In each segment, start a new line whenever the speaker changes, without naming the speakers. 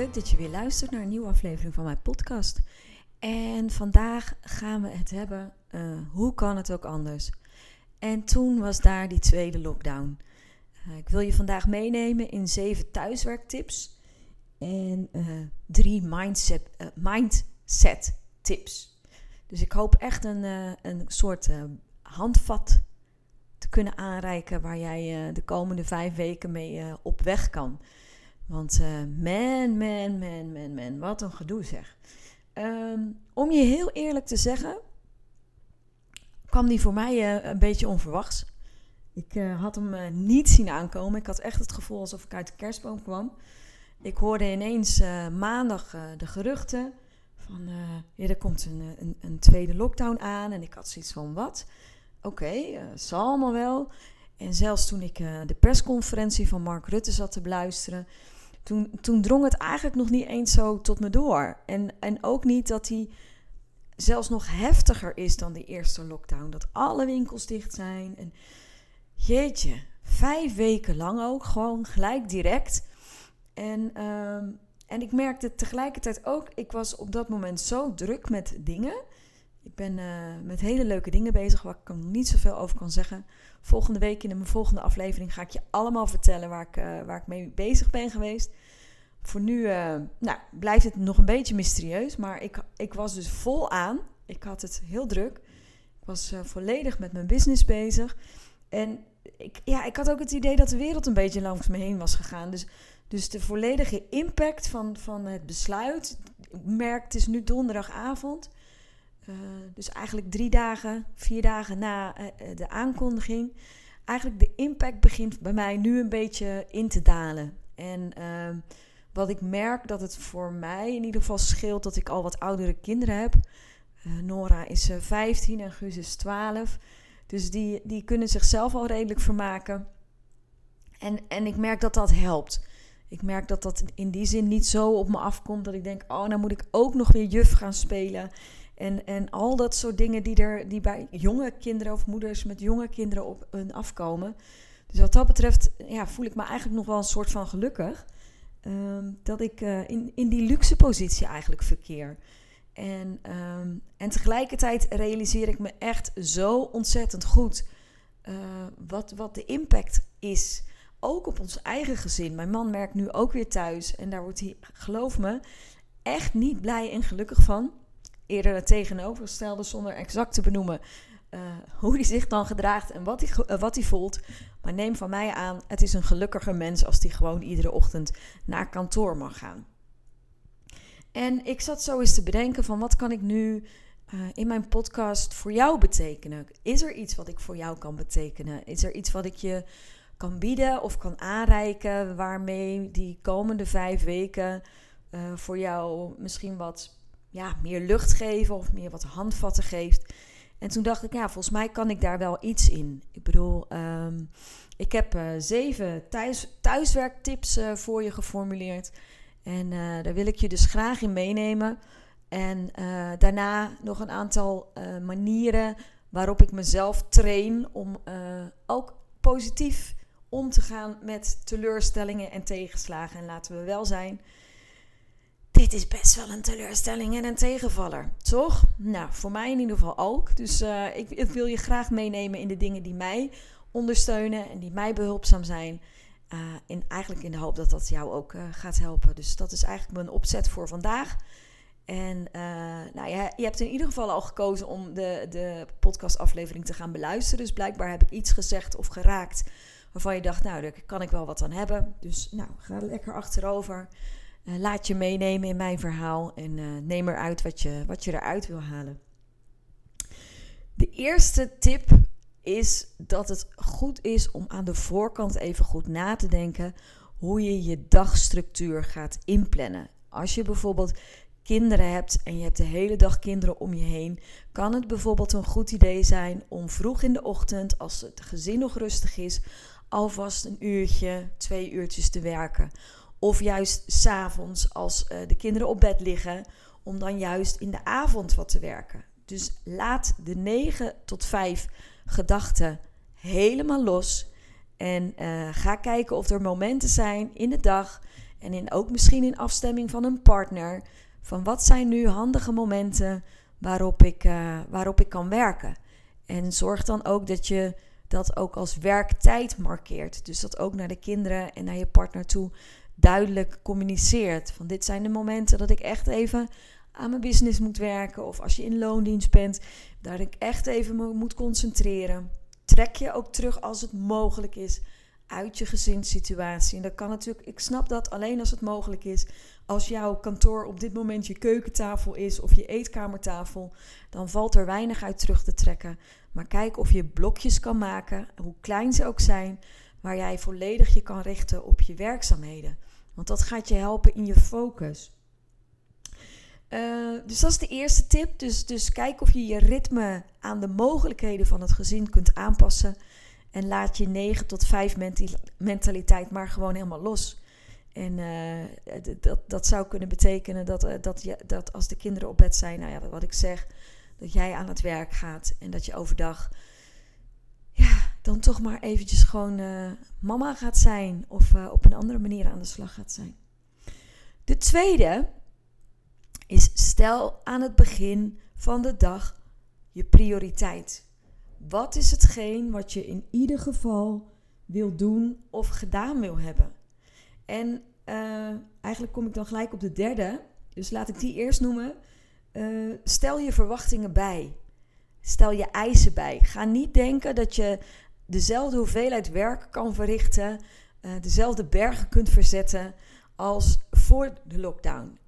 Leuk dat je weer luistert naar een nieuwe aflevering van mijn podcast. En vandaag gaan we het hebben, uh, hoe kan het ook anders? En toen was daar die tweede lockdown. Uh, ik wil je vandaag meenemen in zeven thuiswerktips en uh, drie mindset, mindset tips. Dus ik hoop echt een, een soort handvat te kunnen aanreiken waar jij de komende vijf weken mee op weg kan. Want uh, man, man, man, man, man, wat een gedoe zeg. Um, om je heel eerlijk te zeggen, kwam die voor mij uh, een beetje onverwachts. Ik uh, had hem niet zien aankomen. Ik had echt het gevoel alsof ik uit de kerstboom kwam. Ik hoorde ineens maandag de geruchten van ja, er komt een, een, een, tweede lockdown aan. En ik had zoiets van wat? Oké, okay, zal allemaal wel. En zelfs toen ik de persconferentie van Mark Rutte zat te beluisteren, toen, toen drong het eigenlijk nog niet eens zo tot me door. En, en ook niet dat hij zelfs nog heftiger is dan de eerste lockdown. Dat alle winkels dicht zijn. En jeetje, vijf weken lang ook, gewoon gelijk direct. En, uh, en ik merkte tegelijkertijd ook, ik was op dat moment zo druk met dingen. Ik ben uh, met hele leuke dingen bezig waar ik er niet zoveel over kan zeggen. Volgende week in mijn volgende aflevering ga ik je allemaal vertellen waar ik, uh, waar ik mee bezig ben geweest. Voor nu uh, nou, blijft het nog een beetje mysterieus, maar ik, ik was dus vol aan. Ik had het heel druk. Ik was volledig met mijn business bezig. En ik, ja, ik had ook het idee dat de wereld een beetje langs me heen was gegaan. Dus, dus de volledige impact van, van het besluit, ik merk, het is nu donderdagavond uh, dus eigenlijk drie dagen, vier dagen na uh, de aankondiging. Eigenlijk de impact begint bij mij nu een beetje in te dalen. En uh, wat ik merk dat het voor mij in ieder geval scheelt dat ik al wat oudere kinderen heb. Nora is 15 en Guus is 12. Dus die, die kunnen zichzelf al redelijk vermaken. En, en ik merk dat dat helpt. Ik merk dat dat in die zin niet zo op me afkomt dat ik denk: oh, nou moet ik ook nog weer juf gaan spelen. En, en al dat soort dingen die, er, die bij jonge kinderen of moeders met jonge kinderen op hun afkomen. Dus wat dat betreft ja, voel ik me eigenlijk nog wel een soort van gelukkig. Um, dat ik uh, in, in die luxe positie eigenlijk verkeer. En, um, en tegelijkertijd realiseer ik me echt zo ontzettend goed uh, wat, wat de impact is. Ook op ons eigen gezin. Mijn man werkt nu ook weer thuis. En daar wordt hij, geloof me, echt niet blij en gelukkig van eerder het tegenovergestelde zonder exact te benoemen uh, hoe hij zich dan gedraagt en wat hij, uh, wat hij voelt. Maar neem van mij aan, het is een gelukkiger mens als die gewoon iedere ochtend naar kantoor mag gaan. En ik zat zo eens te bedenken van wat kan ik nu uh, in mijn podcast voor jou betekenen? Is er iets wat ik voor jou kan betekenen? Is er iets wat ik je kan bieden of kan aanreiken waarmee die komende vijf weken voor jou misschien wat ja, meer lucht geven of meer wat handvatten geeft. En toen dacht ik, ja, volgens mij kan ik daar wel iets in. Ik bedoel, um, ik heb uh, zeven thuis, thuiswerktips uh, voor je geformuleerd. En daar wil ik je dus graag in meenemen. En daarna nog een aantal manieren waarop ik mezelf train om ook positief om te gaan met teleurstellingen en tegenslagen. En laten we wel zijn, dit is best wel een teleurstelling en een tegenvaller, toch? Nou, voor mij in ieder geval ook. Dus uh, ik, wil je graag meenemen in de dingen die mij ondersteunen en die mij behulpzaam zijn. Uh, eigenlijk in de hoop dat dat jou ook uh, gaat helpen. Dus dat is eigenlijk mijn opzet voor vandaag. En nou, ja, je hebt in ieder geval al gekozen om de, de podcastaflevering te gaan beluisteren. Dus blijkbaar heb ik iets gezegd of geraakt waarvan je dacht, nou, daar kan ik wel wat aan hebben. Dus nou, ga lekker achterover. Uh, laat je meenemen in mijn verhaal en uh, neem eruit wat je, wat je eruit wil halen. De eerste tip is dat het goed is om aan de voorkant even goed na te denken hoe je je dagstructuur gaat inplannen. Als je bijvoorbeeld kinderen hebt en je hebt de hele dag kinderen om je heen, kan het bijvoorbeeld een goed idee zijn om vroeg in de ochtend, als het gezin nog rustig is, alvast een uurtje, twee uurtjes te werken. Of juist s'avonds als uh, de kinderen op bed liggen, om dan juist in de avond wat te werken. Dus laat de 9 tot 5 gedachten helemaal los. En uh, ga kijken of er momenten zijn in de dag en in, ook misschien in afstemming van een partner. Van wat zijn nu handige momenten waarop ik, uh, waarop ik kan werken. En zorg dan ook dat je dat ook als werktijd markeert. Dus dat ook naar de kinderen en naar je partner toe duidelijk communiceert. Van dit zijn de momenten dat ik echt even aan mijn business moet werken. Of als je in loondienst bent, dat ik echt even me moet concentreren. Trek je ook terug als het mogelijk is uit je gezinssituatie. En dat kan natuurlijk, ik snap dat alleen als het mogelijk is. Als jouw kantoor op dit moment je keukentafel is of je eetkamertafel, dan valt er weinig uit terug te trekken. Maar kijk of je blokjes kan maken, hoe klein ze ook zijn, waar jij volledig je kan richten op je werkzaamheden. Want dat gaat je helpen in je focus. Uh, dus dat is de eerste tip. Dus, dus kijk of je je ritme aan de mogelijkheden van het gezin kunt aanpassen. En laat je 9 tot 5 mentaliteit maar gewoon helemaal los. En uh, dat, dat zou kunnen betekenen dat, uh, dat, je, dat als de kinderen op bed zijn, nou ja, wat ik zeg, dat jij aan het werk gaat en dat je overdag ja, dan toch maar eventjes gewoon uh, mama gaat zijn of op een andere manier aan de slag gaat zijn. De tweede is stel aan het begin van de dag je prioriteit. Wat is hetgeen wat je in ieder geval wil doen of gedaan wil hebben? En uh, eigenlijk kom ik dan gelijk op de derde. Dus laat ik die eerst noemen. Uh, stel je verwachtingen bij. Stel je eisen bij. Ga niet denken dat je dezelfde hoeveelheid werk kan verrichten, uh, dezelfde bergen kunt verzetten als voor de lockdown.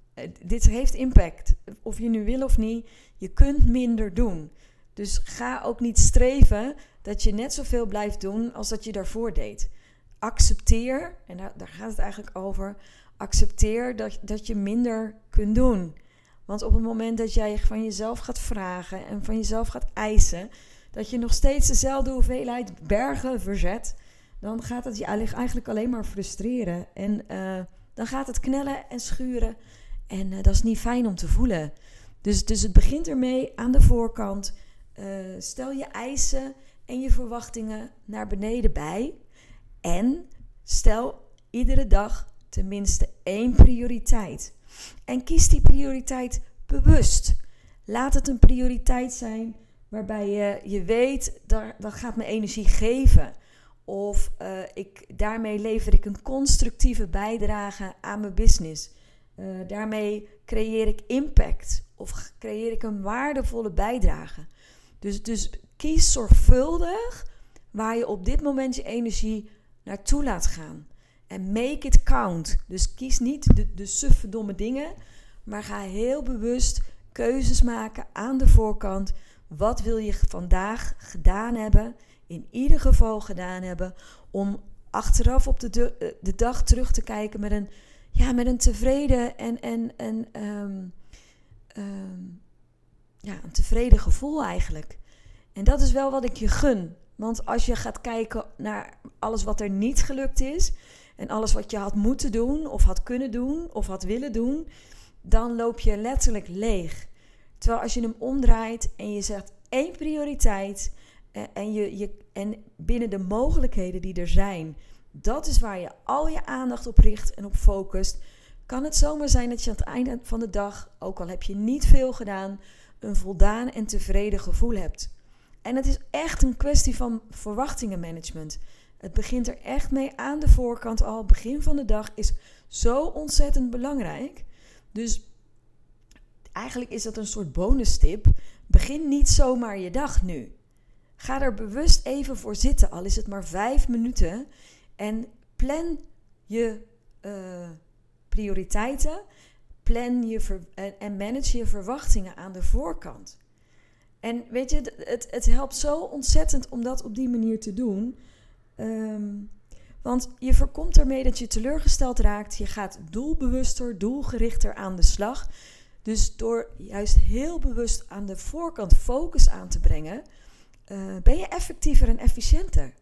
dit heeft impact. Of je nu wil of niet, je kunt minder doen. Dus ga ook niet streven dat je net zoveel blijft doen als dat je daarvoor deed. Accepteer, en daar, daar gaat het eigenlijk over, accepteer dat, dat je minder kunt doen. Want op het moment dat jij van jezelf gaat vragen en van jezelf gaat eisen, dat je nog steeds dezelfde hoeveelheid bergen verzet, dan gaat het je eigenlijk alleen maar frustreren. En uh, dan gaat het knellen en schuren. En uh, dat is niet fijn om te voelen. Dus, dus het begint ermee aan de voorkant uh, stel je eisen en je verwachtingen naar beneden bij. En stel iedere dag tenminste één prioriteit. En kies die prioriteit bewust. Laat het een prioriteit zijn waarbij je, je weet, dat, dat gaat me energie geven. Of uh, ik, daarmee lever ik een constructieve bijdrage aan mijn business. Uh, daarmee creëer ik impact of creëer ik een waardevolle bijdrage. Dus, dus kies zorgvuldig waar je op dit moment je energie naartoe laat gaan. Make it count. Dus kies niet de, de suffe domme dingen, maar ga heel bewust keuzes maken aan de voorkant. Wat wil je vandaag gedaan hebben, in ieder geval gedaan hebben, om achteraf op de, de, eh, de dag terug te kijken met een, ja, met een tevreden en, en, en um, um, ja, een tevreden gevoel eigenlijk. En dat is wel wat ik je gun. Want als je gaat kijken naar alles wat er niet gelukt is en alles wat je had moeten doen of had kunnen doen of had willen doen, dan loop je letterlijk leeg. Terwijl als je hem omdraait en je zegt één prioriteit eh, en, je, je, en binnen de mogelijkheden die er zijn, dat is waar je al je aandacht op richt en op focust, kan het zomaar zijn dat je aan het einde van de dag, ook al heb je niet veel gedaan, een voldaan en tevreden gevoel hebt. En het is echt een kwestie van verwachtingenmanagement. Het begint er echt mee aan de voorkant al. Begin van de dag is zo ontzettend belangrijk. Dus eigenlijk is dat een soort bonus tip. Begin niet zomaar je dag nu. Ga er bewust even voor zitten, al is het maar vijf minuten. En plan je uh, prioriteiten. Plan je en manage je verwachtingen aan de voorkant. En weet je, het, het helpt zo ontzettend om dat op die manier te doen. Ehm, want je voorkomt ermee dat je teleurgesteld raakt. Je gaat doelbewuster, doelgerichter aan de slag. Dus door juist heel bewust aan de voorkant focus aan te brengen, uh, ben je effectiever en efficiënter.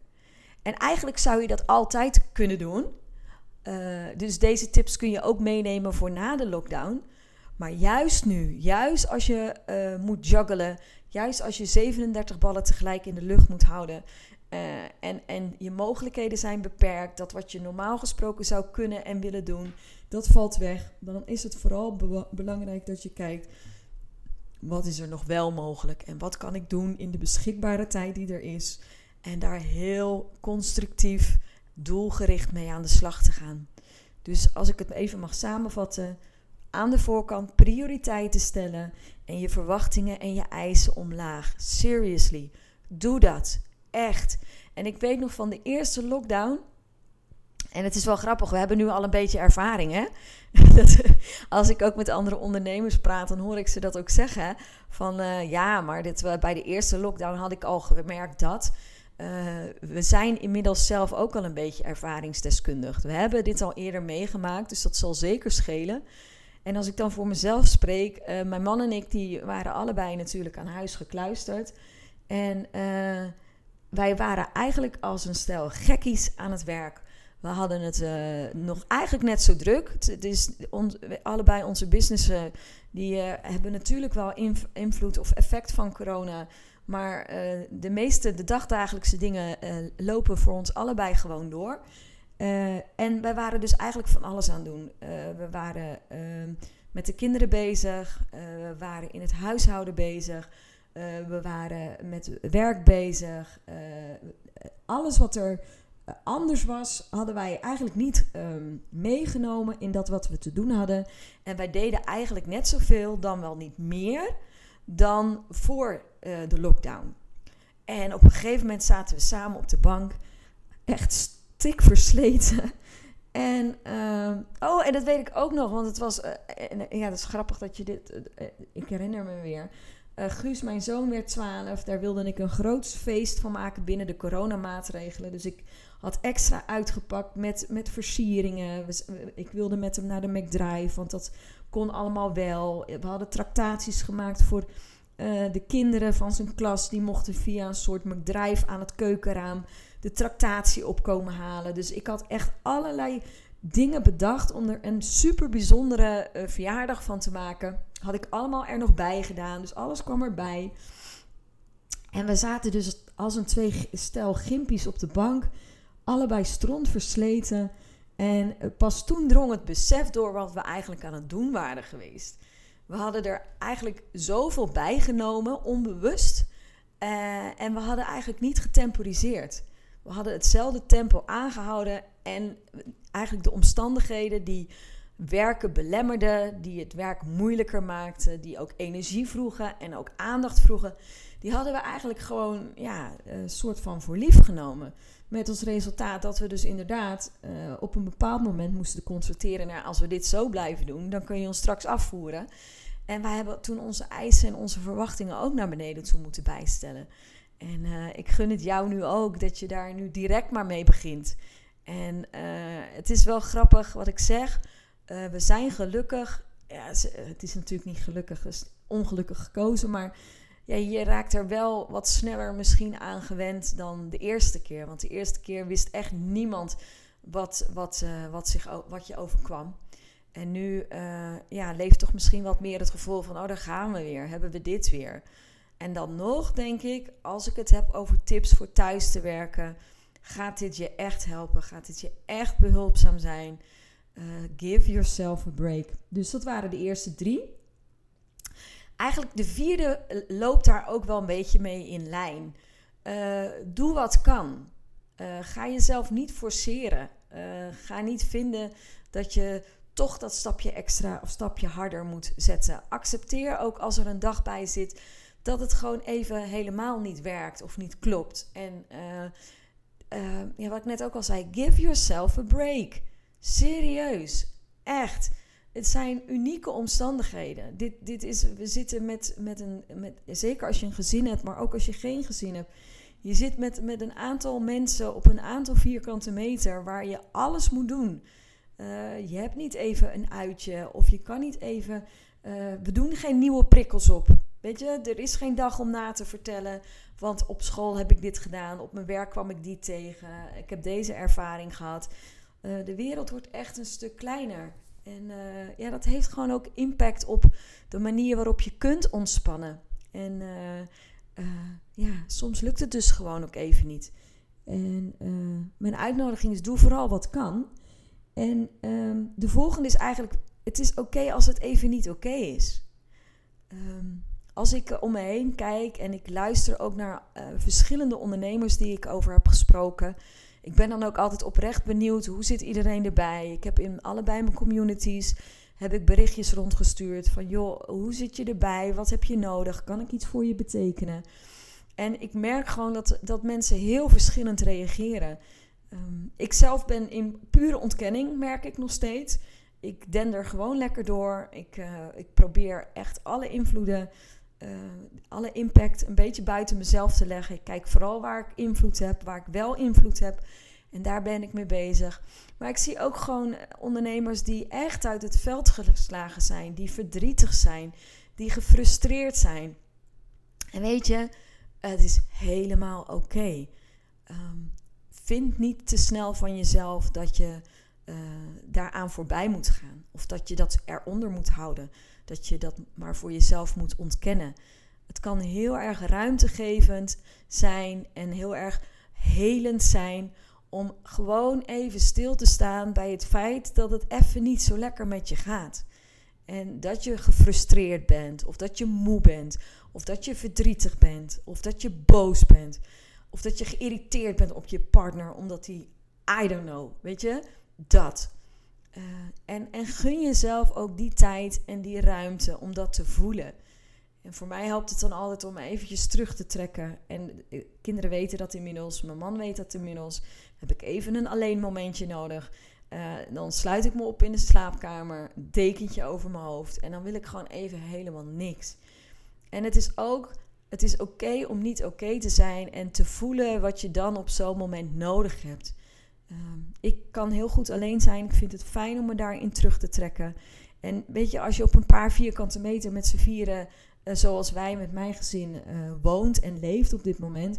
En eigenlijk zou je dat altijd kunnen doen. Uh, dus deze tips kun je ook meenemen voor na de lockdown. Maar juist nu, juist als je uh, moet juggelen, juist als je 37 ballen tegelijk in de lucht moet houden uh, en, en je mogelijkheden zijn beperkt, dat wat je normaal gesproken zou kunnen en willen doen, dat valt weg. Dan is het vooral be belangrijk dat je kijkt, wat is er nog wel mogelijk en wat kan ik doen in de beschikbare tijd die er is. En daar heel constructief, doelgericht mee aan de slag te gaan. Dus als ik het even mag samenvatten, aan de voorkant prioriteiten stellen en je verwachtingen en je eisen omlaag. Seriously, doe dat. Echt. En ik weet nog van de eerste lockdown. En het is wel grappig, we hebben nu al een beetje ervaring, hè? Dat, als ik ook met andere ondernemers praat, dan hoor ik ze dat ook zeggen. Van uh, ja, maar dit, bij de eerste lockdown had ik al gemerkt dat. Uh, we zijn inmiddels zelf ook al een beetje ervaringsdeskundig. We hebben dit al eerder meegemaakt, dus dat zal zeker schelen. En als ik dan voor mezelf spreek, mijn man en ik die waren allebei natuurlijk aan huis gekluisterd. En wij waren eigenlijk als een stel gekkies aan het werk. We hadden het uh, nog eigenlijk net zo druk. Het is allebei onze businessen die hebben natuurlijk wel invloed of effect van corona. Maar de meeste, de dagdagelijkse dingen lopen voor ons allebei gewoon door. En wij waren dus eigenlijk van alles aan het doen. We waren uh, met de kinderen bezig, we waren in het huishouden bezig, we waren met werk bezig. alles wat er anders was, hadden wij eigenlijk niet um, meegenomen in dat wat we te doen hadden. En wij deden eigenlijk net zoveel, dan wel niet meer, dan voor de lockdown. En op een gegeven moment zaten we samen op de bank, echt tik versleten. En, uh, oh, en dat weet ik ook nog, want het was, ja, dat is grappig dat je dit, ik herinner me weer. Guus, mijn zoon, werd 12. Daar wilde ik een groot feest van maken binnen de coronamaatregelen. Dus ik had extra uitgepakt met, met versieringen. Ik wilde met hem naar de McDrive, want dat kon allemaal wel. We hadden tractaties gemaakt voor de kinderen van zijn klas. Die mochten via een soort McDrive aan het keukenraam de tractatie opkomen halen. Dus ik had echt allerlei dingen bedacht om er een super bijzondere uh, verjaardag van te maken. Had ik allemaal er nog bij gedaan. Dus alles kwam erbij. En we zaten dus als een twee stel gimpies op de bank. Allebei stront versleten. En eh, pas toen drong het besef door wat we eigenlijk aan het doen waren geweest. We hadden er eigenlijk zoveel bij genomen, onbewust. Uh, en we hadden eigenlijk niet getemporiseerd. We hadden hetzelfde tempo aangehouden en eigenlijk de omstandigheden die werken belemmerden, die het werk moeilijker maakten, die ook energie vroegen en ook aandacht vroegen, die hadden we eigenlijk gewoon ja, een soort van voor lief genomen. Met als resultaat dat we dus inderdaad uh, op een bepaald moment moesten constateren: nou, als we dit zo blijven doen, dan kun je ons straks afvoeren. En wij hebben toen onze eisen en onze verwachtingen ook naar beneden toe moeten bijstellen. En uh, ik gun het jou nu ook dat je daar nu direct maar mee begint. En het is wel grappig wat ik zeg. Uh, we zijn gelukkig. Ja, het is natuurlijk niet gelukkig, ongelukkig gekozen. Maar ja, je raakt er wel wat sneller misschien aan gewend dan de eerste keer. Want de eerste keer wist echt niemand wat, wat, wat, zich, wat je overkwam. En nu ja, leeft toch misschien wat meer het gevoel van: oh, daar gaan we weer. Hebben we dit weer? En dan nog denk ik, als ik het heb over tips voor thuis te werken, gaat dit je echt helpen? Gaat dit je echt behulpzaam zijn? Uh, give yourself a break. Dus dat waren de eerste drie. Eigenlijk de vierde eh, loopt daar ook wel een beetje mee in lijn. Uh, doe wat kan. Ga jezelf niet forceren. ga niet vinden dat je toch dat stapje extra of stapje harder moet zetten. Accepteer ook als er een dag bij zit dat het gewoon even helemaal niet werkt of niet klopt. En ja, wat ik net ook al zei, give yourself a break. Serieus, echt. Het zijn unieke omstandigheden. Dit, dit is, we zitten met, met een, met, zeker als je een gezin hebt, maar ook als je geen gezin hebt. Je zit met, met een aantal mensen op een aantal vierkante meter waar je alles moet doen. Uh, je hebt niet even een uitje of je kan niet even. Uh, we doen geen nieuwe prikkels op. Weet je, er is geen dag om na te vertellen. Want op school heb ik dit gedaan, op mijn werk kwam ik die tegen, ik heb deze ervaring gehad. Uh, de wereld wordt echt een stuk kleiner. En uh, ja, dat heeft gewoon ook impact op de manier waarop je kunt ontspannen. En uh, ja, soms lukt het dus gewoon ook even niet. En mijn uitnodiging is: doe vooral wat kan. En um, de volgende is eigenlijk: het is oké als het even niet oké is. Um, als ik om me heen kijk en ik luister ook naar verschillende ondernemers die ik over heb gesproken. Ik ben dan ook altijd oprecht benieuwd hoe zit iedereen erbij. Ik heb in allebei mijn communities heb ik berichtjes rondgestuurd van joh, hoe zit je erbij? Wat heb je nodig? Kan ik iets voor je betekenen? En ik merk gewoon dat, dat mensen heel verschillend reageren. Um, ik zelf ben in pure ontkenning, merk ik nog steeds. Ik den er gewoon lekker door. Ik, uh, ik probeer echt alle invloeden uh, alle impact een beetje buiten mezelf te leggen. Ik kijk vooral waar ik invloed heb, waar ik wel invloed heb. En daar ben ik mee bezig. Maar ik zie ook gewoon ondernemers die echt uit het veld geslagen zijn, die verdrietig zijn, die gefrustreerd zijn. En weet je, het is helemaal oké. Um, vind niet te snel van jezelf dat je uh, daaraan voorbij moet gaan. Of dat je dat eronder moet houden dat je dat maar voor jezelf moet ontkennen. Het kan heel erg ruimtegevend zijn en heel erg helend zijn om gewoon even stil te staan bij het feit dat het even niet zo lekker met je gaat. En dat je gefrustreerd bent, of dat je moe bent, of dat je verdrietig bent, of dat je boos bent, of dat je geïrriteerd bent op je partner omdat hij, I don't know, weet je, dat. Uh, en, en gun jezelf ook die tijd en die ruimte om dat te voelen. En voor mij helpt het dan altijd om eventjes terug te trekken. En kinderen weten dat inmiddels, mijn man weet dat inmiddels. Heb ik even een alleen momentje nodig. Uh, dan sluit ik me op in de slaapkamer, dekentje over mijn hoofd. En dan wil ik gewoon even helemaal niks. En het is ook, het is oké om niet oké te zijn en te voelen wat je dan op zo'n moment nodig hebt. Ehm, ik kan heel goed alleen zijn. Ik vind het fijn om me daarin terug te trekken. En weet je, als je op een paar vierkante meter met z'n vieren, uh, zoals wij met mijn gezin, uh, woont en leeft op dit moment,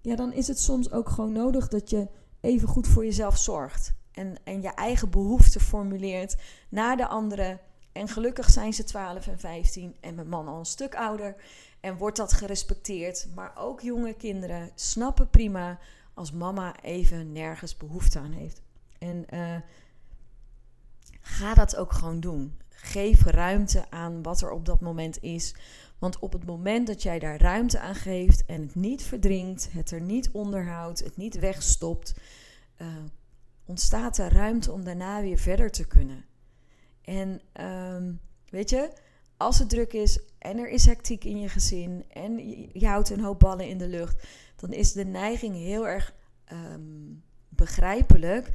ja, dan is het soms ook gewoon nodig dat je even goed voor jezelf zorgt. En, en je eigen behoeften formuleert naar de anderen. En gelukkig zijn ze 12 en 15 en mijn man al een stuk ouder. En wordt dat gerespecteerd. Maar ook jonge kinderen snappen prima als mama even nergens behoefte aan heeft. En uh, ga dat ook gewoon doen. Geef ruimte aan wat er op dat moment is. Want op het moment dat jij daar ruimte aan geeft en het niet verdringt, het er niet onderhoudt, het niet wegstopt, uh, ontstaat er ruimte om daarna weer verder te kunnen. En um, weet je, als het druk is en er is hectiek in je gezin en je houdt een hoop ballen in de lucht, dan is de neiging heel erg um, begrijpelijk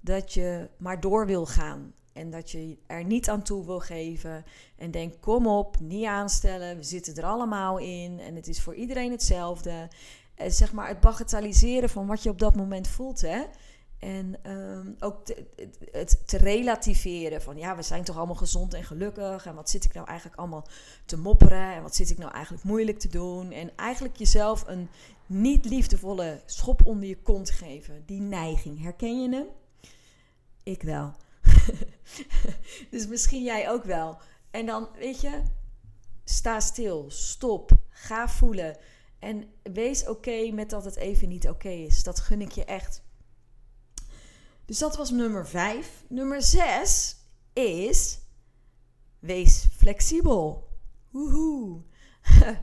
dat je maar door wil gaan. En dat je er niet aan toe wil geven. En denk, kom op, niet aanstellen. We zitten er allemaal in. En het is voor iedereen hetzelfde. En zeg maar het bagatelliseren van wat je op dat moment voelt. Hè? En um, ook het te relativeren van ja, we zijn toch allemaal gezond en gelukkig. En wat zit ik nou eigenlijk allemaal te mopperen? En wat zit ik nou eigenlijk moeilijk te doen? En eigenlijk jezelf een niet liefdevolle schop onder je kont geven. Die neiging, herken je hem? Ik wel. dus misschien jij ook wel. En dan, weet je, sta stil, stop, ga voelen. En wees oké met dat het even niet oké is. Dat gun ik je echt. Dus dat was nummer 5. Nummer 6 is wees flexibel. Woehoe.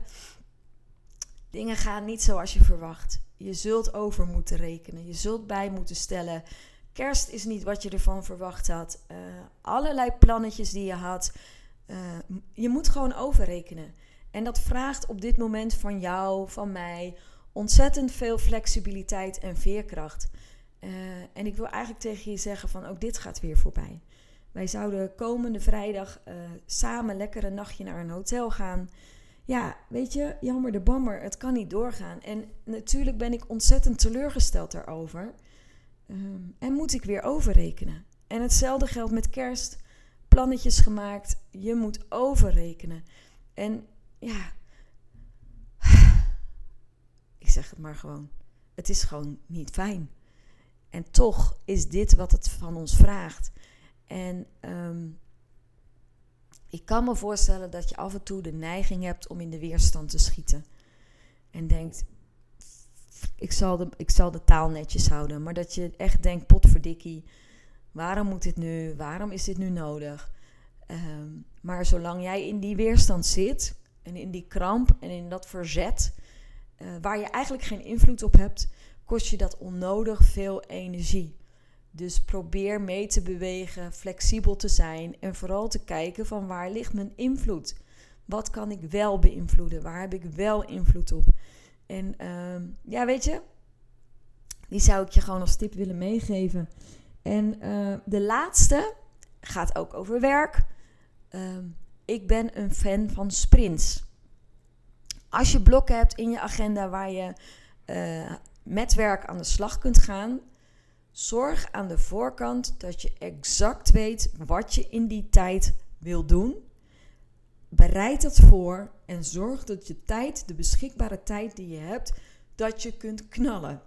Dingen gaan niet zoals je verwacht. Je zult over moeten rekenen. Je zult bij moeten stellen. Kerst is niet wat je ervan verwacht had. Uh, allerlei plannetjes die je had. Uh, je moet gewoon overrekenen. En dat vraagt op dit moment van jou, van mij, ontzettend veel flexibiliteit en veerkracht. Uh, en ik wil eigenlijk tegen je zeggen van ook dit gaat weer voorbij. Wij zouden komende vrijdag uh, samen lekker een nachtje naar een hotel gaan. Ja, weet je, jammer de bammer, het kan niet doorgaan. En natuurlijk ben ik ontzettend teleurgesteld daarover. Ehm, en moet ik weer overrekenen. En hetzelfde geldt met kerst. Plannetjes gemaakt, je moet overrekenen. En ja, ik zeg het maar gewoon. Het is gewoon niet fijn. En toch is dit wat het van ons vraagt. En ehm, ik kan me voorstellen dat je af en toe de neiging hebt om in de weerstand te schieten. En denkt, ik zal de, ik zal de taal netjes houden. Maar dat je echt denkt, potverdikkie, waarom moet dit nu? Waarom is dit nu nodig? Ehm, maar zolang jij in die weerstand zit en in die kramp en in dat verzet, uh, waar je eigenlijk geen invloed op hebt, kost je dat onnodig veel energie. Dus probeer mee te bewegen, flexibel te zijn en vooral te kijken van waar ligt mijn invloed? Wat kan ik wel beïnvloeden? Waar heb ik wel invloed op? En uh, ja, weet je, die zou ik je gewoon als tip willen meegeven. En uh, de laatste gaat ook over werk. Uh, ik ben een fan van sprints. Als je blokken hebt in je agenda waar je uh, met werk aan de slag kunt gaan, zorg aan de voorkant dat je exact weet wat je in die tijd wil doen. Bereid dat voor en zorg dat je tijd, de beschikbare tijd die je hebt, dat je kunt knallen.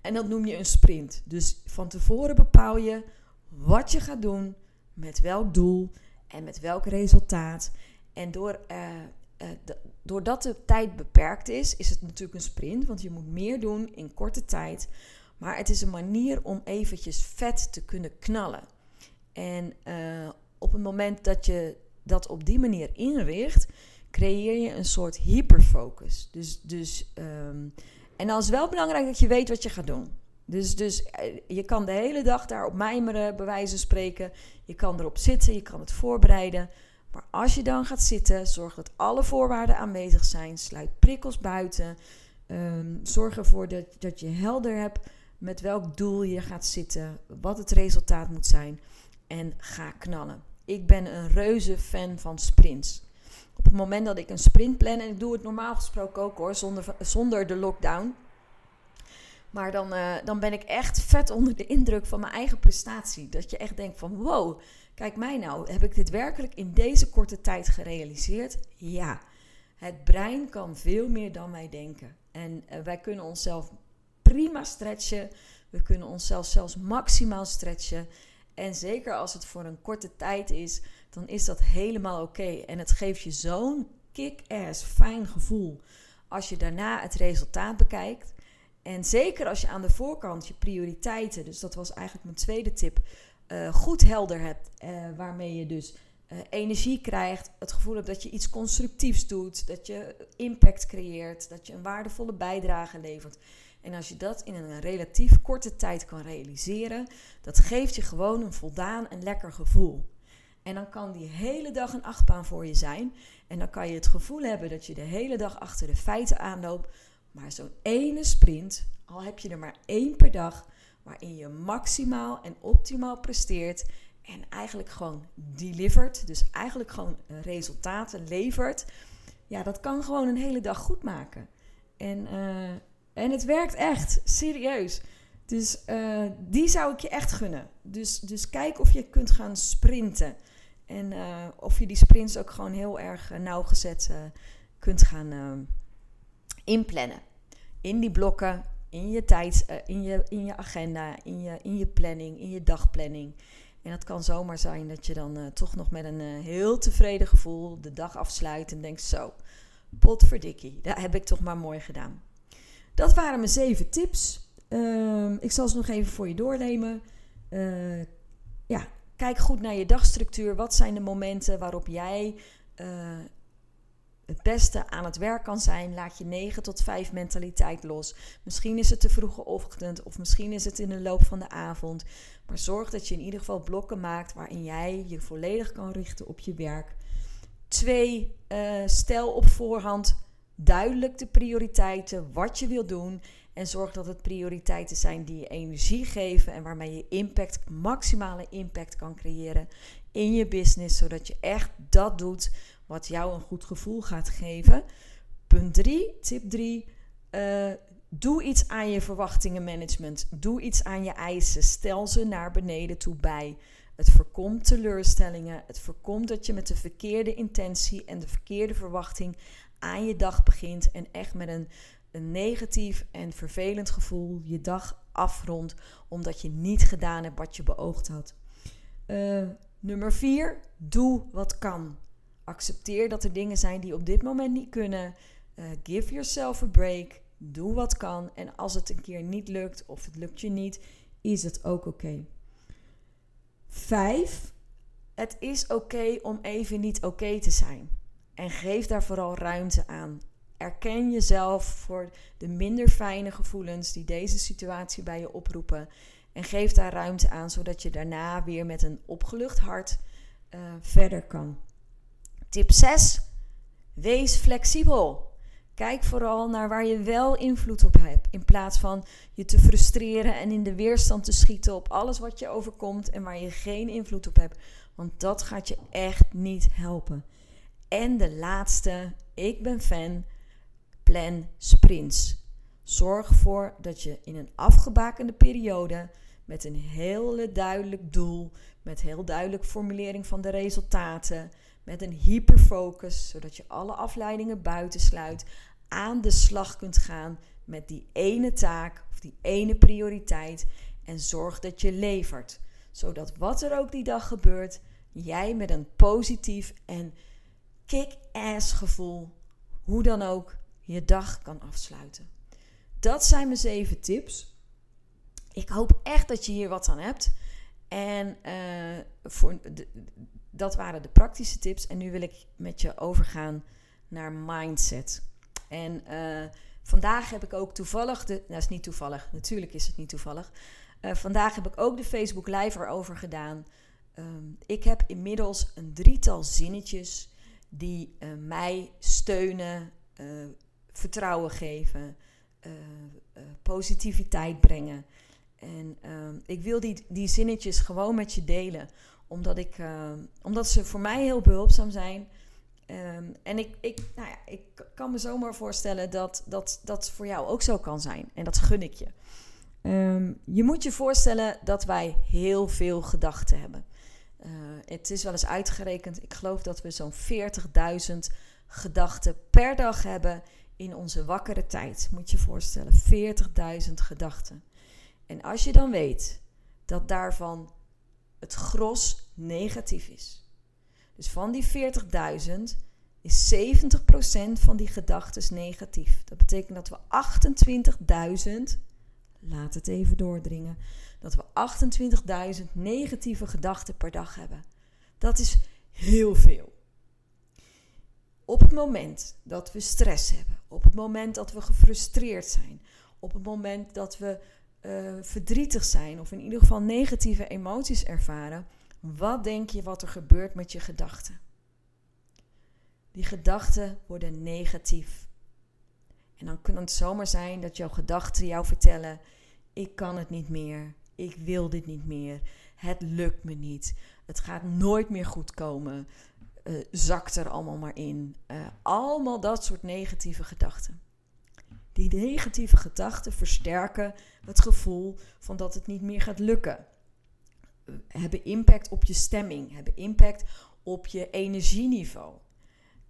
En dat noem je een sprint. Dus van tevoren bepaal je wat je gaat doen, met welk doel en met welk resultaat. En door, uh, uh, doordat de tijd beperkt is, is het natuurlijk een sprint, want je moet meer doen in korte tijd. Maar het is een manier om eventjes vet te kunnen knallen. En uh, op het moment dat je dat op die manier inricht, creëer je een soort hyperfocus. Dus, dus, um, en dan is wel belangrijk dat je weet wat je gaat doen. Dus, dus eh, je kan de hele dag daarop mijmeren, bij wijze van spreken. Je kan erop zitten, je kan het voorbereiden. Maar als je dan gaat zitten, zorg dat alle voorwaarden aanwezig zijn. Sluit prikkels buiten. Um, zorg ervoor dat, dat je helder hebt met welk doel je gaat zitten, wat het resultaat moet zijn. En ga knallen. Ik ben een reuze fan van sprints. Op het moment dat ik een sprint plan, en ik doe het normaal gesproken ook hoor, zonder, zonder de lockdown. Maar dan, uh, dan ben ik echt vet onder de indruk van mijn eigen prestatie. Dat je echt denkt van wow, kijk mij nou, heb ik dit werkelijk in deze korte tijd gerealiseerd? Ja, het brein kan veel meer dan wij denken. En uh, wij kunnen onszelf prima stretchen. We kunnen onszelf zelfs maximaal stretchen. En zeker als het voor een korte tijd is, dan is dat helemaal oké. En het geeft je zo'n kick-ass fijn gevoel als je daarna het resultaat bekijkt. En zeker als je aan de voorkant je prioriteiten, dus dat was eigenlijk mijn tweede tip, uh, goed helder hebt. Uh, waarmee je dus uh, energie krijgt, het gevoel hebt dat je iets constructiefs doet, dat je impact creëert, dat je een waardevolle bijdrage levert. En als je dat in een relatief korte tijd kan realiseren, dat geeft je gewoon een voldaan en lekker gevoel. En dan kan die hele dag een achtbaan voor je zijn. En dan kan je het gevoel hebben dat je de hele dag achter de feiten aanloopt. Maar zo'n ene sprint, al heb je er maar één per dag, waarin je maximaal en optimaal presteert. En eigenlijk gewoon delivert. Dus eigenlijk gewoon resultaten levert. Ja, dat kan gewoon een hele dag goed maken. En uh, en het werkt echt, serieus. Dus uh, die zou ik je echt gunnen. Dus, dus kijk of je kunt gaan sprinten. En uh, of je die sprints ook gewoon heel erg nauwgezet kunt gaan inplannen. In die blokken, in je tijd, in, je, in je agenda, in je, in je planning, in je dagplanning. En het kan zomaar zijn dat je dan toch nog met een heel tevreden gevoel de dag afsluit en denkt: Zo, potverdikkie, dat heb ik toch maar mooi gedaan. Dat waren mijn zeven tips. Uh, ik zal ze nog even voor je doornemen. Ja, kijk goed naar je dagstructuur. Wat zijn de momenten waarop jij het beste aan het werk kan zijn? Laat je 9 tot 5 mentaliteit los. Misschien is het de vroege ochtend of misschien is het in de loop van de avond. Maar zorg dat je in ieder geval blokken maakt waarin jij je volledig kan richten op je werk. Twee, uh, stel op voorhand duidelijk de prioriteiten, wat je wil doen. En zorg dat het prioriteiten zijn die je energie geven en waarmee je impact, maximale impact kan creëren in je business. Zodat je echt dat doet wat jou een goed gevoel gaat geven. Punt 3, tip 3. Uh, eh, doe iets aan je verwachtingenmanagement. Doe iets aan je eisen. Stel ze naar beneden toe bij. Het voorkomt teleurstellingen. Het voorkomt dat je met de verkeerde intentie en de verkeerde verwachting aan je dag begint. En echt met een, negatief en vervelend gevoel je dag afrondt. Omdat je niet gedaan hebt wat je beoogd had. Uh, nummer 4. Doe wat kan. Accepteer dat er dingen zijn die op dit moment niet kunnen. Uh, give yourself a break. Doe wat kan. En als het een keer niet lukt of het lukt je niet, is het ook oké. Vijf, het is oké om even niet oké te zijn. En geef daar vooral ruimte aan. Erken jezelf voor de minder fijne gevoelens die deze situatie bij je oproepen. En geef daar ruimte aan, zodat je daarna weer met een opgelucht hart uh, verder kan. Tip 6. Wees flexibel. Kijk vooral naar waar je wel invloed op hebt. In plaats van je te frustreren en in de weerstand te schieten op alles wat je overkomt en waar je geen invloed op hebt. Want dat gaat je echt niet helpen. En de laatste, ik ben fan, plan sprints. Zorg ervoor dat je in een afgebakende periode met een heel duidelijk doel, met heel duidelijk formulering van de resultaten, met een hyperfocus, zodat je alle afleidingen buitensluit, aan de slag kunt gaan met die ene taak of die ene prioriteit en zorg dat je levert. Zodat wat er ook die dag gebeurt, jij met een positief en kick-ass gevoel, hoe dan ook, je dag kan afsluiten. Dat zijn mijn zeven tips. Ik hoop echt dat je hier wat aan hebt. En uh, voor de, dat waren de praktische tips. En nu wil ik met je overgaan naar mindset. En uh, vandaag heb ik ook toevallig, de, nou is niet toevallig, natuurlijk is het niet toevallig. Uh, vandaag heb ik ook de Facebook Live erover gedaan. Um, ik heb inmiddels een drietal zinnetjes die uh, mij steunen, vertrouwen geven, positiviteit brengen. En um, ik wil die, die zinnetjes gewoon met je delen omdat, ik, uh, omdat ze voor mij heel behulpzaam zijn. Um, en ik, ik, nou ja, ik kan me zomaar voorstellen dat, dat dat voor jou ook zo kan zijn. En dat gun ik je. Um, je moet je voorstellen dat wij heel veel gedachten hebben. Uh, het is wel eens uitgerekend. Ik geloof dat we zo'n 40.000 gedachten per dag hebben in onze wakkere tijd. Moet je je voorstellen, 40.000 gedachten. En als je dan weet dat daarvan het gros negatief is. Dus van die 40.000 is 70% van die gedachten negatief. Dat betekent dat we 28.000, laat het even doordringen, dat we 28.000 negatieve gedachten per dag hebben. Dat is heel veel. Op het moment dat we stress hebben, op het moment dat we gefrustreerd zijn, op het moment dat we uh, verdrietig zijn of in ieder geval negatieve emoties ervaren, wat denk je wat er gebeurt met je gedachten? Die gedachten worden negatief. En dan kan het zomaar zijn dat jouw gedachten jou vertellen: ik kan het niet meer, ik wil dit niet meer, het lukt me niet, het gaat nooit meer goed komen, uh, zakt er allemaal maar in. Uh, allemaal dat soort negatieve gedachten. Die negatieve gedachten versterken het gevoel van dat het niet meer gaat lukken. Hebben impact op je stemming, hebben impact op je energieniveau.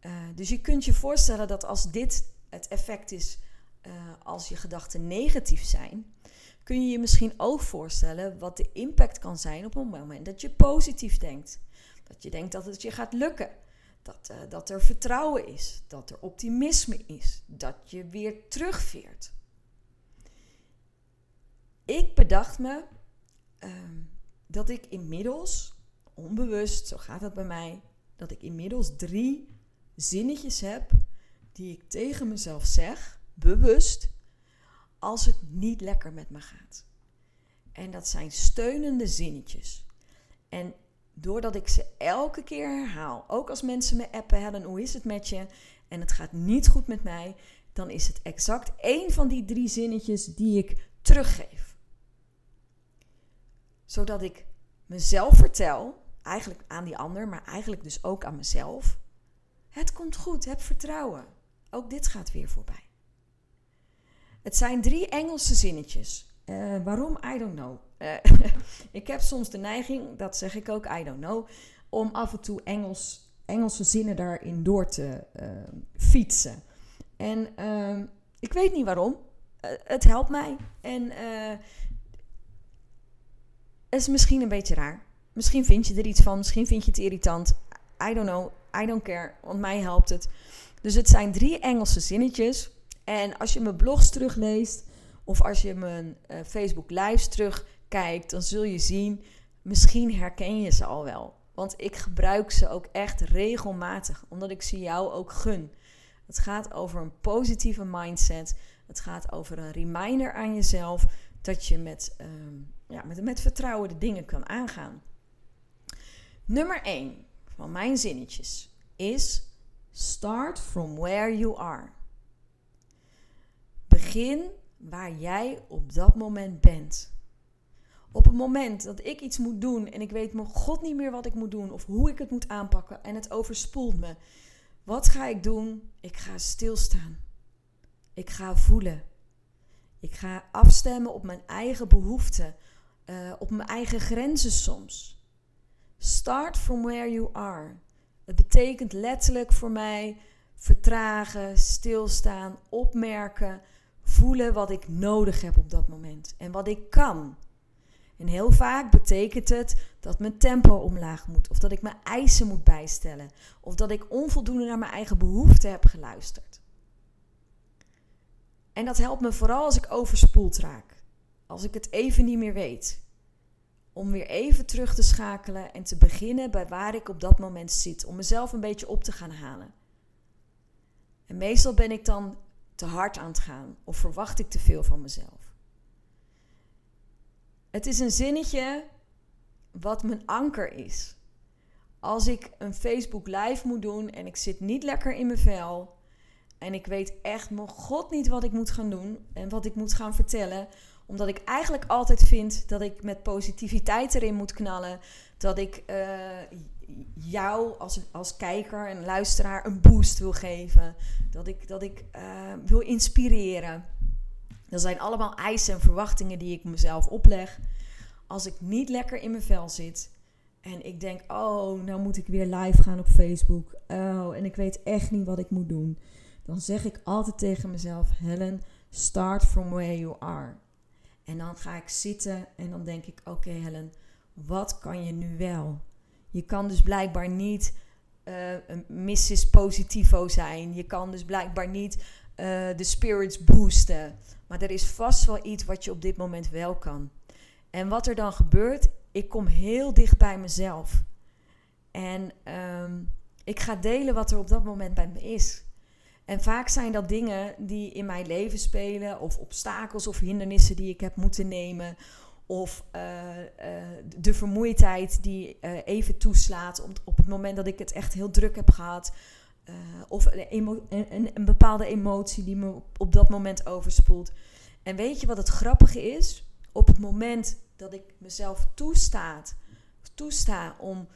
Uh, dus je kunt je voorstellen dat als dit het effect is uh, als je gedachten negatief zijn, kun je je misschien ook voorstellen wat de impact kan zijn op het moment dat je positief denkt. Dat je denkt dat het je gaat lukken. Dat, dat er vertrouwen is, dat er optimisme is, dat je weer terugveert. Ik bedacht me uh, dat ik inmiddels, onbewust, zo gaat het bij mij, dat ik inmiddels drie zinnetjes heb die ik tegen mezelf zeg, bewust, als het niet lekker met me gaat. En dat zijn steunende zinnetjes. En doordat ik ze elke keer herhaal, ook als mensen me appen, Helen, hoe is het met je? En het gaat niet goed met mij, dan is het exact één van die drie zinnetjes die ik teruggeef. Zodat ik mezelf vertel, eigenlijk aan die ander, maar eigenlijk dus ook aan mezelf. Het komt goed, heb vertrouwen. Ook dit gaat weer voorbij. Het zijn drie Engelse zinnetjes. Uh, waarom? I don't know. Uh, ik heb soms de neiging, dat zeg ik ook, I don't know, om af en toe Engels, Engelse zinnen daarin door te uh, fietsen. En ik weet niet waarom. het helpt mij. En is misschien een beetje raar. Misschien vind je er iets van, misschien vind je het irritant. I don't know, I don't care, want mij helpt het. Dus het zijn drie Engelse zinnetjes. En als je mijn blogs terugleest of als je mijn uh, Facebook lives terugkijkt, dan zul je zien, misschien herken je ze al wel. Want ik gebruik ze ook echt regelmatig, omdat ik ze jou ook gun. Het gaat over een positieve mindset. Het gaat over een reminder aan jezelf dat je met, ehm, ja, met, met vertrouwen de dingen kan aangaan. Nummer 1 van mijn zinnetjes is: Start from where you are. Begin waar jij op dat moment bent. Op het moment dat ik iets moet doen en ik weet mijn god niet meer wat ik moet doen of hoe ik het moet aanpakken en het overspoelt me. Wat ga ik doen? Ik ga stilstaan. Ik ga voelen. Ik ga afstemmen op mijn eigen behoeften, uh, op mijn eigen grenzen soms. Start from where you are. Het betekent letterlijk voor mij vertragen, stilstaan, opmerken, voelen wat ik nodig heb op dat moment en wat ik kan. En heel vaak betekent het dat mijn tempo omlaag moet, of dat ik mijn eisen moet bijstellen, of dat ik onvoldoende naar mijn eigen behoeften heb geluisterd. En dat helpt me vooral als ik overspoeld raak, als ik het even niet meer weet om weer even terug te schakelen en te beginnen bij waar ik op dat moment zit. Om mezelf een beetje op te gaan halen. En meestal ben ik dan te hard aan het gaan of verwacht ik te veel van mezelf. Het is een zinnetje wat mijn anker is. Als ik een Facebook live moet doen en ik zit niet lekker in mijn vel en ik weet echt mijn god niet wat ik moet gaan doen en wat ik moet gaan vertellen, omdat ik eigenlijk altijd vind dat ik met positiviteit erin moet knallen. Dat ik uh, jou als, als kijker en luisteraar een boost wil geven. Dat ik, dat ik uh, wil inspireren. Dat zijn allemaal eisen en verwachtingen die ik mezelf opleg. Als ik niet lekker in mijn vel zit. En ik denk, oh, nou moet ik weer live gaan op Facebook. Oh, en ik weet echt niet wat ik moet doen. Dan zeg ik altijd tegen mezelf, Helen, start from where you are. En dan ga ik zitten en dan denk ik: Oké, Helen, wat kan je nu wel? Je kan dus blijkbaar niet uh, een Mrs. Positivo zijn. Je kan dus blijkbaar niet uh, de spirits boosten. Maar er is vast wel iets wat je op dit moment wel kan. En wat er dan gebeurt, ik kom heel dicht bij mezelf. En um, ik ga delen wat er op dat moment bij me is. En vaak zijn dat dingen die in mijn leven spelen, of obstakels of hindernissen die ik heb moeten nemen, of uh, uh, de vermoeidheid die uh, even toeslaat op, op, het moment dat ik het echt heel druk heb gehad, of een, een, een, bepaalde emotie die me op, op dat moment overspoelt. En weet je wat het grappige is? Op het moment dat ik mezelf toestaat, toesta om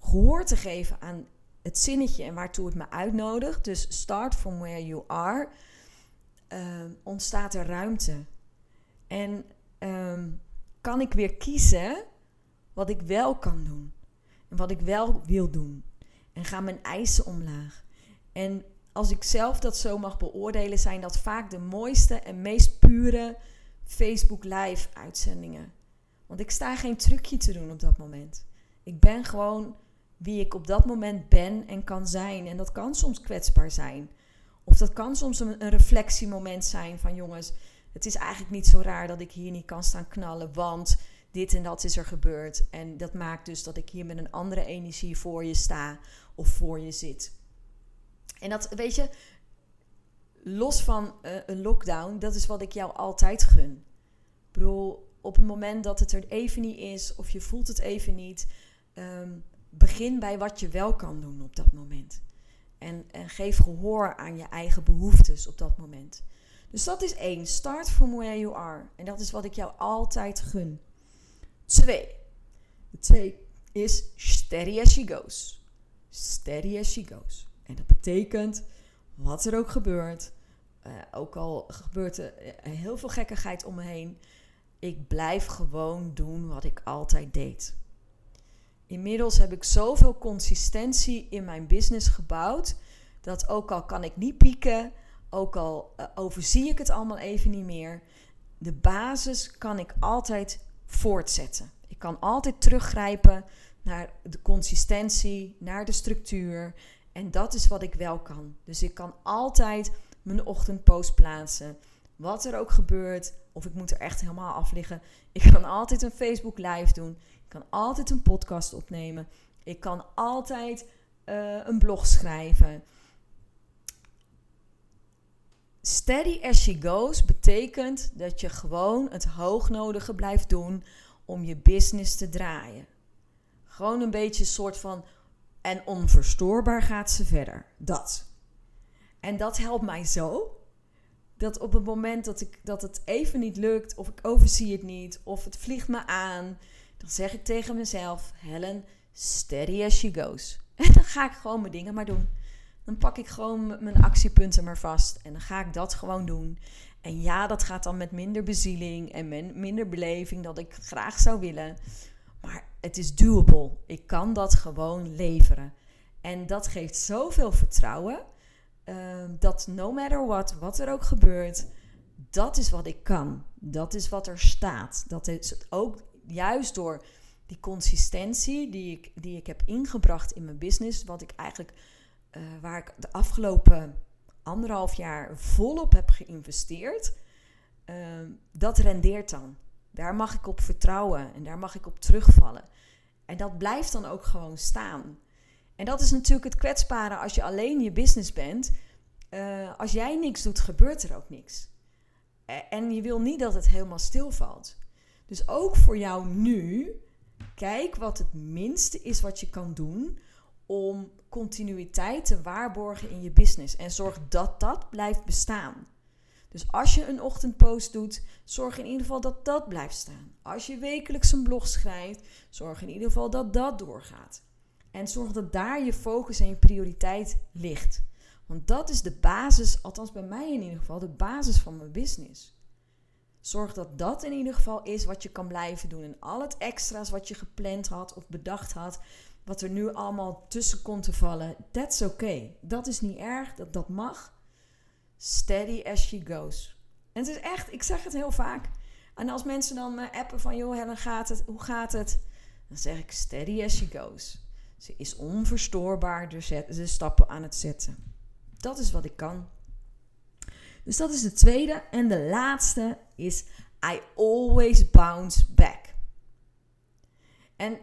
gehoor te geven aan het zinnetje en waartoe het me uitnodigt, dus start from where you are, uh, ontstaat er ruimte. En um, kan ik weer kiezen wat ik wel kan doen en wat ik wel wil doen. En gaan mijn eisen omlaag. En als ik zelf dat zo mag beoordelen, zijn dat vaak de mooiste en meest pure Facebook Live uitzendingen. Want ik sta geen trucje te doen op dat moment. Ik ben gewoon wie ik op dat moment ben en kan zijn. En dat kan soms kwetsbaar zijn. Of dat kan soms een, reflectiemoment zijn van jongens, het is eigenlijk niet zo raar dat ik hier niet kan staan knallen, want dit en dat is er gebeurd. En dat maakt dus dat ik hier met een andere energie voor je sta of voor je zit. En dat, weet je, los van uh, een lockdown, dat is wat ik jou altijd gun. Ik bedoel, op het moment dat het er even niet is of je voelt het even niet, um, begin bij wat je wel kan doen op dat moment. En, en geef gehoor aan je eigen behoeftes op dat moment. Dus dat is één. Start from where you are. En dat is wat ik jou altijd gun. Twee. Twee is steady as she goes. Steady as she goes. En dat betekent, wat er ook gebeurt, uh, ook al gebeurt er eh, heel veel gekkigheid om me heen, ik blijf gewoon doen wat ik altijd deed. Inmiddels heb ik zoveel consistentie in mijn business gebouwd, dat ook al kan ik niet pieken, ook al uh, overzie ik het allemaal even niet meer, de basis kan ik altijd voortzetten. Ik kan altijd teruggrijpen naar de consistentie, naar de structuur. En dat is wat ik wel kan. Dus ik kan altijd mijn ochtendpost plaatsen. Wat er ook gebeurt, of ik moet er echt helemaal af liggen. Ik kan altijd een Facebook live doen. Ik kan altijd een podcast opnemen. Ik kan altijd uh, een blog schrijven. Steady as she goes betekent dat je gewoon het hoognodige blijft doen om je business te draaien. Gewoon een beetje een soort van. En onverstoorbaar gaat ze verder. Dat. En dat helpt mij zo. Dat op het moment dat, ik, dat het even niet lukt, of ik overzie het niet, of het vliegt me aan, dan zeg ik tegen mezelf: Helen, steady as she goes. En dan ga ik gewoon mijn dingen maar doen. Dan pak ik gewoon mijn actiepunten maar vast en dan ga ik dat gewoon doen. En ja, dat gaat dan met minder bezieling en minder beleving dat ik graag zou willen. Maar het is doable. Ik kan dat gewoon leveren. En dat geeft zoveel vertrouwen. Uh, dat no matter what, wat er ook gebeurt, dat is wat ik kan. Dat is wat er staat. Dat is ook juist door die consistentie die ik, die ik heb ingebracht in mijn business, wat ik eigenlijk, uh, waar ik de afgelopen anderhalf jaar volop heb geïnvesteerd, uh, dat rendeert dan. Daar mag ik op vertrouwen en daar mag ik op terugvallen. En dat blijft dan ook gewoon staan. En dat is natuurlijk het kwetsbare als je alleen je business bent. Uh, als jij niks doet, gebeurt er ook niks. En je wil niet dat het helemaal stilvalt. Dus ook voor jou nu, kijk wat het minste is wat je kan doen om continuïteit te waarborgen in je business. En zorg dat dat blijft bestaan. Dus als je een ochtendpost doet, zorg in ieder geval dat dat blijft staan. Als je wekelijks een blog schrijft, zorg in ieder geval dat dat doorgaat. En zorg dat daar je focus en je prioriteit ligt. Want dat is de basis, althans bij mij in ieder geval, de basis van mijn business. Zorg dat dat in ieder geval is wat je kan blijven doen. En al het extra's wat je gepland had of bedacht had, wat er nu allemaal tussen komt te vallen, that's okay. Dat is niet erg, dat, dat mag. Steady as she goes. En het is echt, ik zeg het heel vaak. En als mensen dan me appen van, joh Helen, gaat het, hoe gaat het? Dan zeg ik steady as she goes. Ze is onverstoorbaar zet, de stappen aan het zetten. Dat is wat ik kan. Dus dat is de tweede. En de laatste is I always bounce back. En,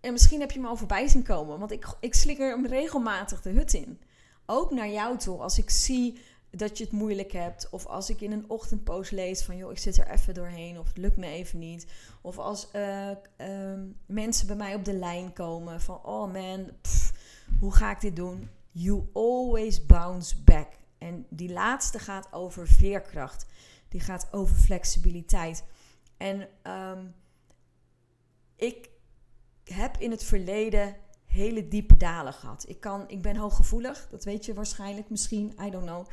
en misschien heb je me al voorbij zien komen, want ik, ik slikker hem regelmatig de hut in. Ook naar jou toe, als ik zie dat je het moeilijk hebt. Of als ik in een ochtendpost lees van joh, ik zit er even doorheen of het lukt me even niet. Of als uh, mensen bij mij op de lijn komen van oh man, hoe ga ik dit doen? You always bounce back. En die laatste gaat over veerkracht. Die gaat over flexibiliteit. En um, ik heb in het verleden hele diepe dalen gehad. Ik, kan, ik ben hooggevoelig, dat weet je waarschijnlijk misschien, I don't know.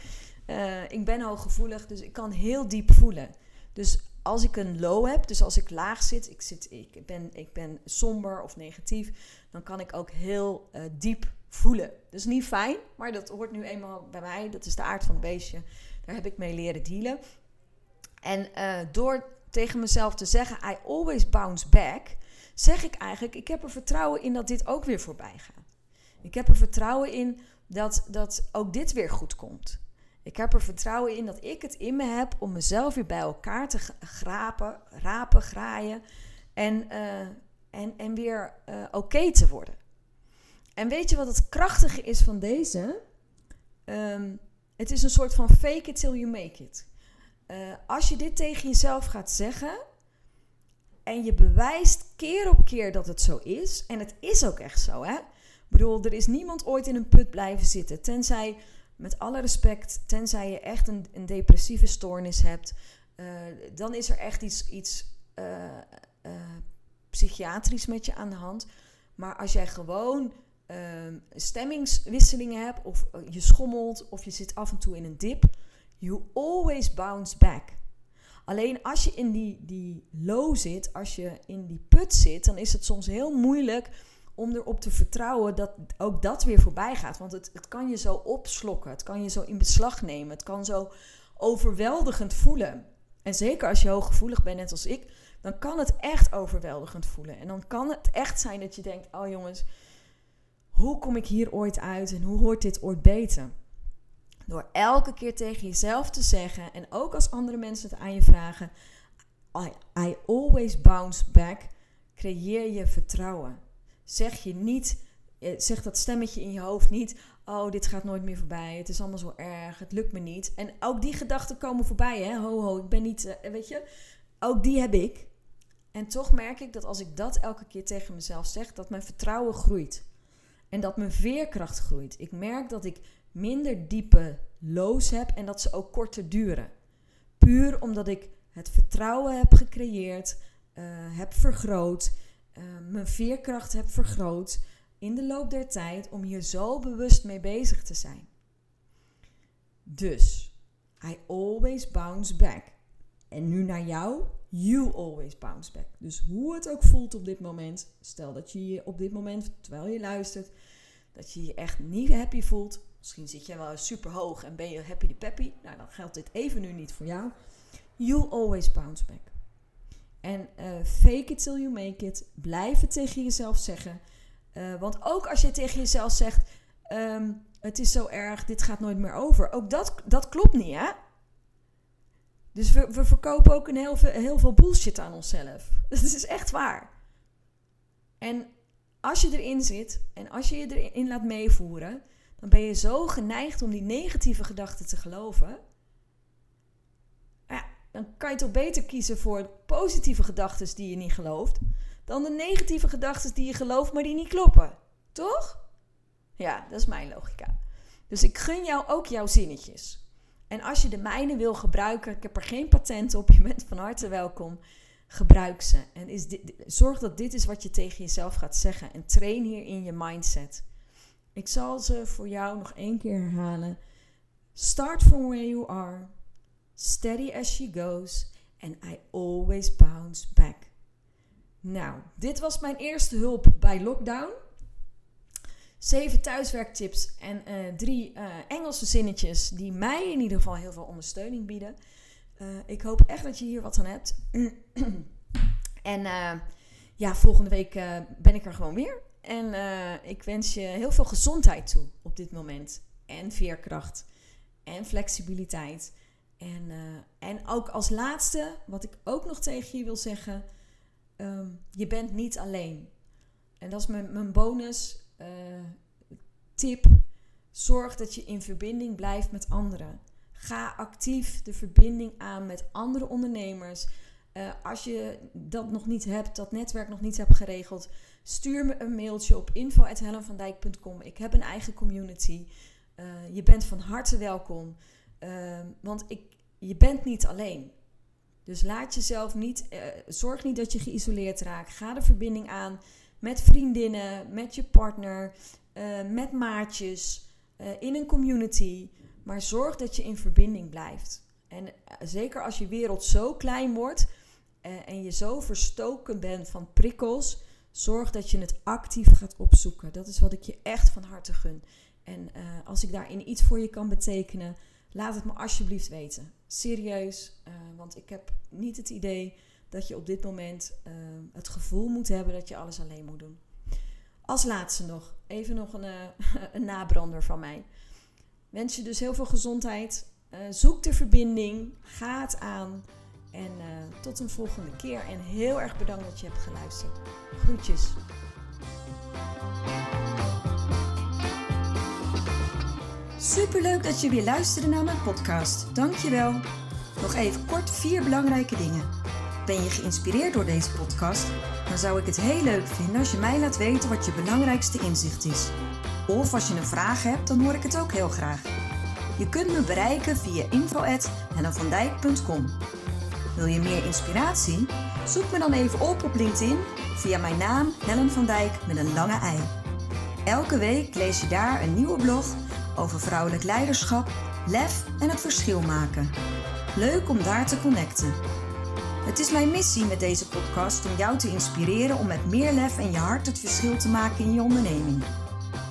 Uh, ik ben hooggevoelig, dus ik kan heel diep voelen. Dus als ik een low heb, dus als ik laag zit, ik, zit, ik, ben, ik ben somber of negatief, dan kan ik ook heel uh, diep voelen. Dus niet fijn, maar dat hoort nu eenmaal bij mij. Dat is de aard van het beestje. Daar heb ik mee leren dealen. En uh, door tegen mezelf te zeggen, I always bounce back, zeg ik eigenlijk, ik heb er vertrouwen in dat dit ook weer voorbij gaat. Ik heb er vertrouwen in dat, dat ook dit weer goed komt. Ik heb er vertrouwen in dat ik het in me heb om mezelf weer bij elkaar te grapen, rapen, graaien en, uh, en, en weer uh, oké te worden. En weet je wat het krachtige is van deze? Um, het is een soort van fake it till you make it. Uh, als je dit tegen jezelf gaat zeggen en je bewijst keer op keer dat het zo is, en het is ook echt zo, hè? bedoel, er is niemand ooit in een put blijven zitten. Tenzij, met alle respect, tenzij je echt een, een depressieve stoornis hebt. Uh, dan is er echt iets, iets uh, psychiatrisch met je aan de hand. Maar als jij gewoon ehm, stemmingswisselingen hebt, of je schommelt, of je zit af en toe in een dip, you always bounce back. Alleen als je in die, die low zit, als je in die put zit, dan is het soms heel moeilijk om erop te vertrouwen dat ook dat weer voorbij gaat. Want het, het kan je zo opslokken, het kan je zo in beslag nemen, het kan zo overweldigend voelen. En zeker als je hooggevoelig bent, net als ik, dan kan het echt overweldigend voelen. En dan kan het echt zijn dat je denkt: oh jongens, hoe kom ik hier ooit uit en hoe hoort dit ooit beter? Door elke keer tegen jezelf te zeggen, en ook als andere mensen het aan je vragen: I, I always bounce back, creëer je vertrouwen. Zeg je niet, eh, zeg dat stemmetje in je hoofd niet: oh, dit gaat nooit meer voorbij, het is allemaal zo erg, het lukt me niet. En ook die gedachten komen voorbij, hè? Ho, ho, ik ben niet, uh, weet je, ook die heb ik. En toch merk ik dat als ik dat elke keer tegen mezelf zeg, dat mijn vertrouwen groeit. En dat mijn veerkracht groeit. Ik merk dat ik minder diepe lows heb en dat ze ook korter duren. Puur omdat ik het vertrouwen heb gecreëerd, uh, heb vergroot, uh, mijn veerkracht heb vergroot in de loop der tijd om hier zo bewust mee bezig te zijn. Dus, I always bounce back. En nu naar jou, you always bounce back. Dus hoe het ook voelt op dit moment, stel dat je je op dit moment, terwijl je luistert, dat je je echt niet happy voelt. Misschien zit je wel super hoog en ben je happy de peppy. Nou, dan geldt dit even nu niet voor jou. You always bounce back. En uh, fake it till you make it. Blijf het tegen jezelf zeggen. Uh, want ook als je tegen jezelf zegt: um, Het is zo erg, dit gaat nooit meer over. Ook dat, dat klopt niet, hè? Dus we, we verkopen ook een heel, heel veel bullshit aan onszelf. Dat is echt waar. En als je erin zit en als je je erin laat meevoeren, dan ben je zo geneigd om die negatieve gedachten te geloven. Ja, dan kan je toch beter kiezen voor positieve gedachten die je niet gelooft, dan de negatieve gedachten die je gelooft, maar die niet kloppen. Toch? Ja, dat is mijn logica. Dus ik gun jou ook jouw zinnetjes. En als je de mijne wil gebruiken, ik heb er geen patent op, je bent van harte welkom. Gebruik ze. En is dit, zorg dat dit is wat je tegen jezelf gaat zeggen. En train hierin je mindset. Ik zal ze voor jou nog één keer herhalen. Start from where you are. Steady as she goes. And I always bounce back. Nou, dit was mijn eerste hulp bij lockdown. Zeven thuiswerktips en uh, drie uh, Engelse zinnetjes die mij in ieder geval heel veel ondersteuning bieden. Uh, ik hoop echt dat je hier wat aan hebt. en ja, volgende week ben ik er gewoon weer. En ik wens je heel veel gezondheid toe op dit moment. En veerkracht. En flexibiliteit. En, en ook als laatste, wat ik ook nog tegen je wil zeggen. Um, je bent niet alleen. En dat is mijn, mijn bonus tip. Zorg dat je in verbinding blijft met anderen. Ga actief de verbinding aan met andere ondernemers. Uh, als je dat nog niet hebt, dat netwerk nog niet hebt geregeld, stuur me een mailtje op info.hellenvandijk.com. Ik heb een eigen community. Uh, je bent van harte welkom. Uh, want ik, je bent niet alleen. Dus laat jezelf niet, uh, zorg niet dat je geïsoleerd raakt. Ga de verbinding aan met vriendinnen, met je partner, met maatjes, in een community. Maar zorg dat je in verbinding blijft. En zeker als je wereld zo klein wordt en je zo verstoken bent van prikkels, zorg dat je het actief gaat opzoeken. Dat is wat ik je echt van harte gun. En als ik daarin iets voor je kan betekenen, laat het me alsjeblieft weten. Serieus, want ik heb niet het idee dat je op dit moment het gevoel moet hebben dat je alles alleen moet doen. Als laatste nog, even nog een, een nabrander van mij. Wens je dus heel veel gezondheid. zoek de verbinding, ga het aan. En tot een volgende keer. En heel erg bedankt dat je hebt geluisterd. Groetjes.
Superleuk dat je weer luisterde naar mijn podcast. Dankjewel. Nog even kort vier belangrijke dingen. Ben je geïnspireerd door deze podcast? dan zou ik het heel leuk vinden als je mij laat weten wat je belangrijkste inzicht is. Of als je een vraag hebt, dan hoor ik het ook heel graag. Je kunt me bereiken via info.hennevandijk.com. Wil je meer inspiratie? Zoek me dan even op op LinkedIn via mijn naam Helen van Dijk met een lange ei. Elke week lees je daar een nieuwe blog over vrouwelijk leiderschap, lef en het verschil maken. Leuk om daar te connecten. Het is mijn missie met deze podcast om jou te inspireren om met meer lef en je hart het verschil te maken in je onderneming.